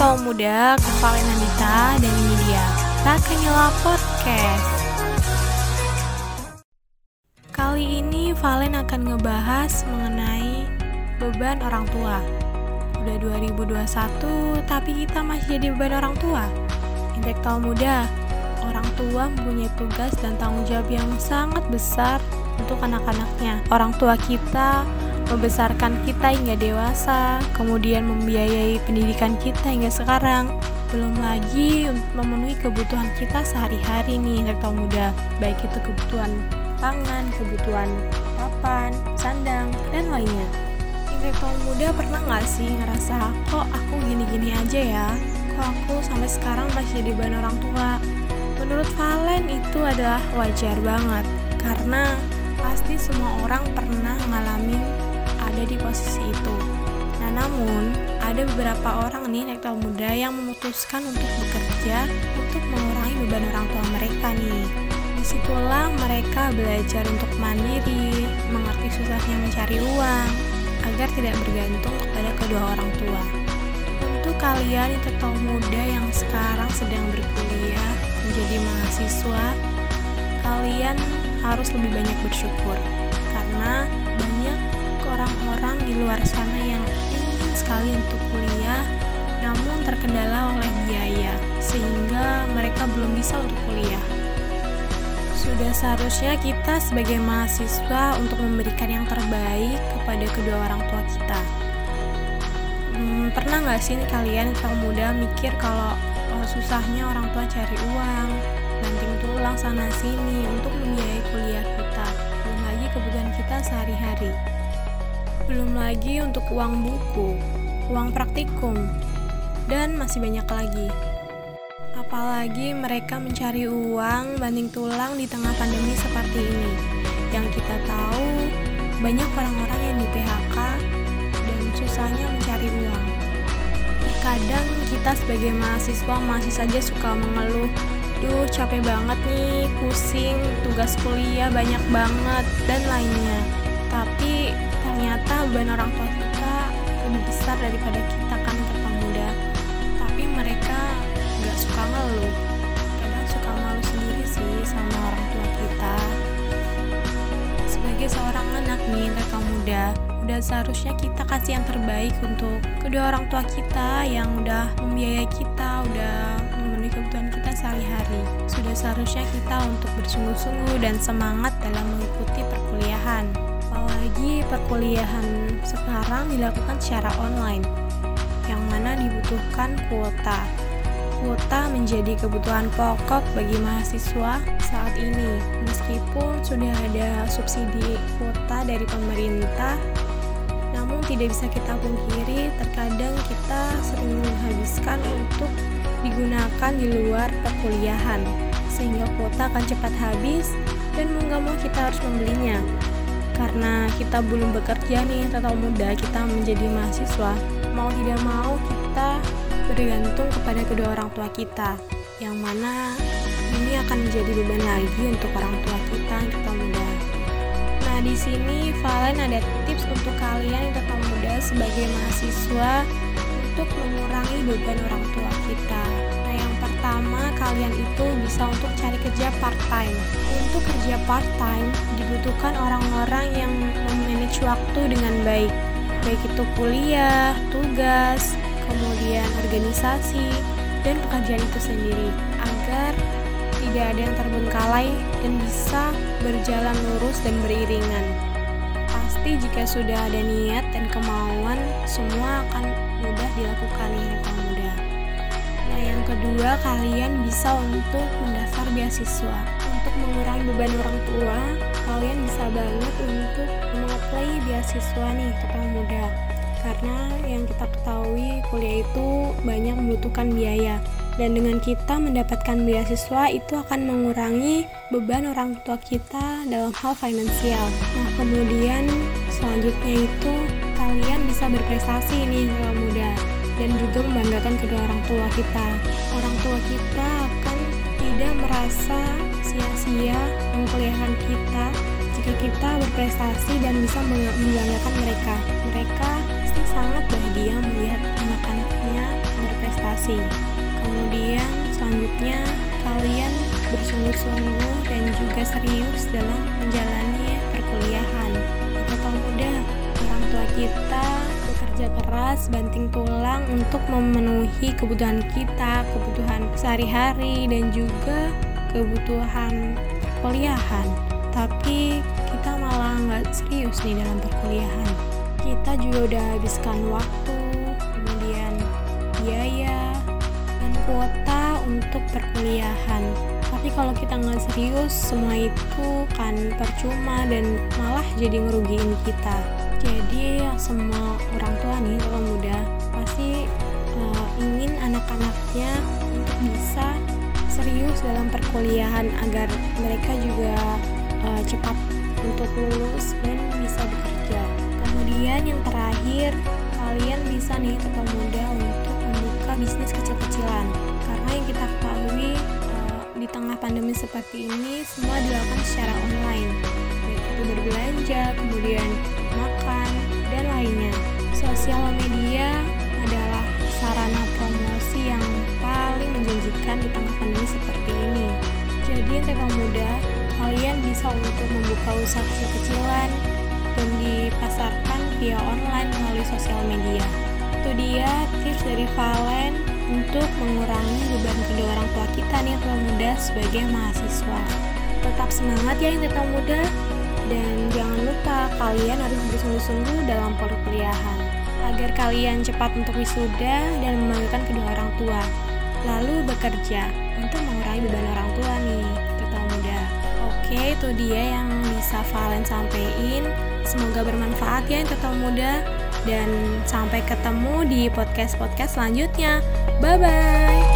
intelektual muda, Kevalen Anita, dan ini dia Takanyela Podcast. Kali ini Valen akan ngebahas mengenai beban orang tua. Udah 2021, tapi kita masih jadi beban orang tua. Intelektual muda, orang tua mempunyai tugas dan tanggung jawab yang sangat besar untuk anak-anaknya. Orang tua kita membesarkan kita hingga dewasa, kemudian membiayai pendidikan kita hingga sekarang. Belum lagi memenuhi kebutuhan kita sehari-hari nih, intelektual muda. Baik itu kebutuhan pangan, kebutuhan papan, sandang, dan lainnya. Intelektual muda pernah nggak sih ngerasa, kok aku gini-gini aja ya? Kok aku sampai sekarang masih jadi beban orang tua? Menurut Valen itu adalah wajar banget, karena pasti semua orang pernah ngalamin ada di posisi itu. Nah, namun ada beberapa orang nih intelektual muda yang memutuskan untuk bekerja untuk mengurangi beban orang tua mereka nih. Di situlah mereka belajar untuk mandiri, mengerti susahnya mencari uang, agar tidak bergantung kepada kedua orang tua. Untuk kalian intelektual muda yang sekarang sedang berkuliah menjadi mahasiswa, kalian harus lebih banyak bersyukur karena orang-orang di luar sana yang ingin sekali untuk kuliah namun terkendala oleh biaya sehingga mereka belum bisa untuk kuliah. Sudah seharusnya kita sebagai mahasiswa untuk memberikan yang terbaik kepada kedua orang tua kita. Hmm, pernah nggak sih kalian yang muda mikir kalau oh, susahnya orang tua cari uang, banting tulang sana sini untuk membiayai kuliah kita, belum lagi kebutuhan kita sehari-hari. Belum lagi untuk uang buku, uang praktikum, dan masih banyak lagi. Apalagi mereka mencari uang banding tulang di tengah pandemi seperti ini. Yang kita tahu, banyak orang-orang yang di PHK dan susahnya mencari uang. Kadang kita sebagai mahasiswa masih saja suka mengeluh, duh capek banget nih, pusing, tugas kuliah banyak banget, dan lainnya. Beban orang tua kita lebih besar daripada kita kan tetap muda tapi mereka gak suka ngeluh. Kadang suka malu sendiri sih sama orang tua kita. Sebagai seorang anak nih mereka muda udah seharusnya kita kasih yang terbaik untuk kedua orang tua kita yang udah membiayai kita udah memenuhi kebutuhan kita sehari-hari. Sudah seharusnya kita untuk bersungguh-sungguh dan semangat dalam mengikuti perkuliahan apalagi perkuliahan sekarang dilakukan secara online? Yang mana dibutuhkan kuota. Kuota menjadi kebutuhan pokok bagi mahasiswa saat ini. Meskipun sudah ada subsidi kuota dari pemerintah namun tidak bisa kita pungkiri terkadang kita sering menghabiskan untuk digunakan di luar perkuliahan sehingga kuota akan cepat habis dan mau gak mau kita harus membelinya karena kita belum bekerja nih atau muda kita menjadi mahasiswa. Mau tidak mau kita bergantung kepada kedua orang tua kita yang mana ini akan menjadi beban lagi untuk orang tua kita yang tetap muda. Nah di sini Valen ada tips untuk kalian yang tetap muda sebagai mahasiswa untuk mengurangi beban orang tua kita kalian itu bisa untuk cari kerja part time. Untuk kerja part time dibutuhkan orang-orang yang memanage waktu dengan baik, baik itu kuliah, tugas, kemudian organisasi, dan pekerjaan itu sendiri agar tidak ada yang terbengkalai dan bisa berjalan lurus dan beriringan. Pasti jika sudah ada niat dan kemauan, semua akan mudah dilakukan ya mudah. Yang kedua, kalian bisa untuk mendaftar beasiswa. Untuk mengurangi beban orang tua, kalian bisa banget untuk mengapply beasiswa nih ke muda. Karena yang kita ketahui, kuliah itu banyak membutuhkan biaya. Dan dengan kita mendapatkan beasiswa itu akan mengurangi beban orang tua kita dalam hal finansial. Nah, kemudian selanjutnya itu kalian bisa berprestasi nih kalau muda dan juga membanggakan kedua orang tua kita. Orang tua kita akan tidak merasa sia-sia mengkuliahkan kita jika kita berprestasi dan bisa membanggakan mereka. Mereka pasti sangat bahagia melihat anak-anaknya berprestasi. Kemudian selanjutnya kalian bersungguh-sungguh dan juga serius dalam menjalankan. Keras, banting tulang untuk memenuhi kebutuhan kita, kebutuhan sehari-hari dan juga kebutuhan perkuliahan. Tapi kita malah nggak serius nih dalam perkuliahan. Kita juga udah habiskan waktu, kemudian biaya, dan kuota untuk perkuliahan. Tapi kalau kita nggak serius, semua itu kan percuma dan malah jadi ngerugiin kita. Jadi semua orang tua nih kalau muda pasti uh, ingin anak-anaknya untuk bisa serius dalam perkuliahan agar mereka juga uh, cepat untuk lulus dan bisa bekerja. Kemudian yang terakhir, kalian bisa nih tetap muda untuk membuka bisnis kecil-kecilan karena yang kita ketahui uh, di tengah pandemi seperti ini semua dilakukan secara online yaitu berbelanja kemudian lainnya. Sosial media adalah sarana promosi yang paling menjanjikan di tengah pandemi seperti ini. Jadi yang muda kalian bisa untuk membuka usaha kecil-kecilan dan dipasarkan via online melalui sosial media. Itu dia tips dari Valen untuk mengurangi beban kedua orang tua kita nih tua muda sebagai mahasiswa. Tetap semangat ya yang tetap muda dan jangan lupa kalian harus bersungguh-sungguh dalam perkuliahan agar kalian cepat untuk wisuda dan membanggakan kedua orang tua. Lalu bekerja untuk mengurangi beban orang tua nih, tetap muda. Oke, itu dia yang bisa Valen sampaikan. Semoga bermanfaat ya tetap muda dan sampai ketemu di podcast-podcast selanjutnya. Bye bye.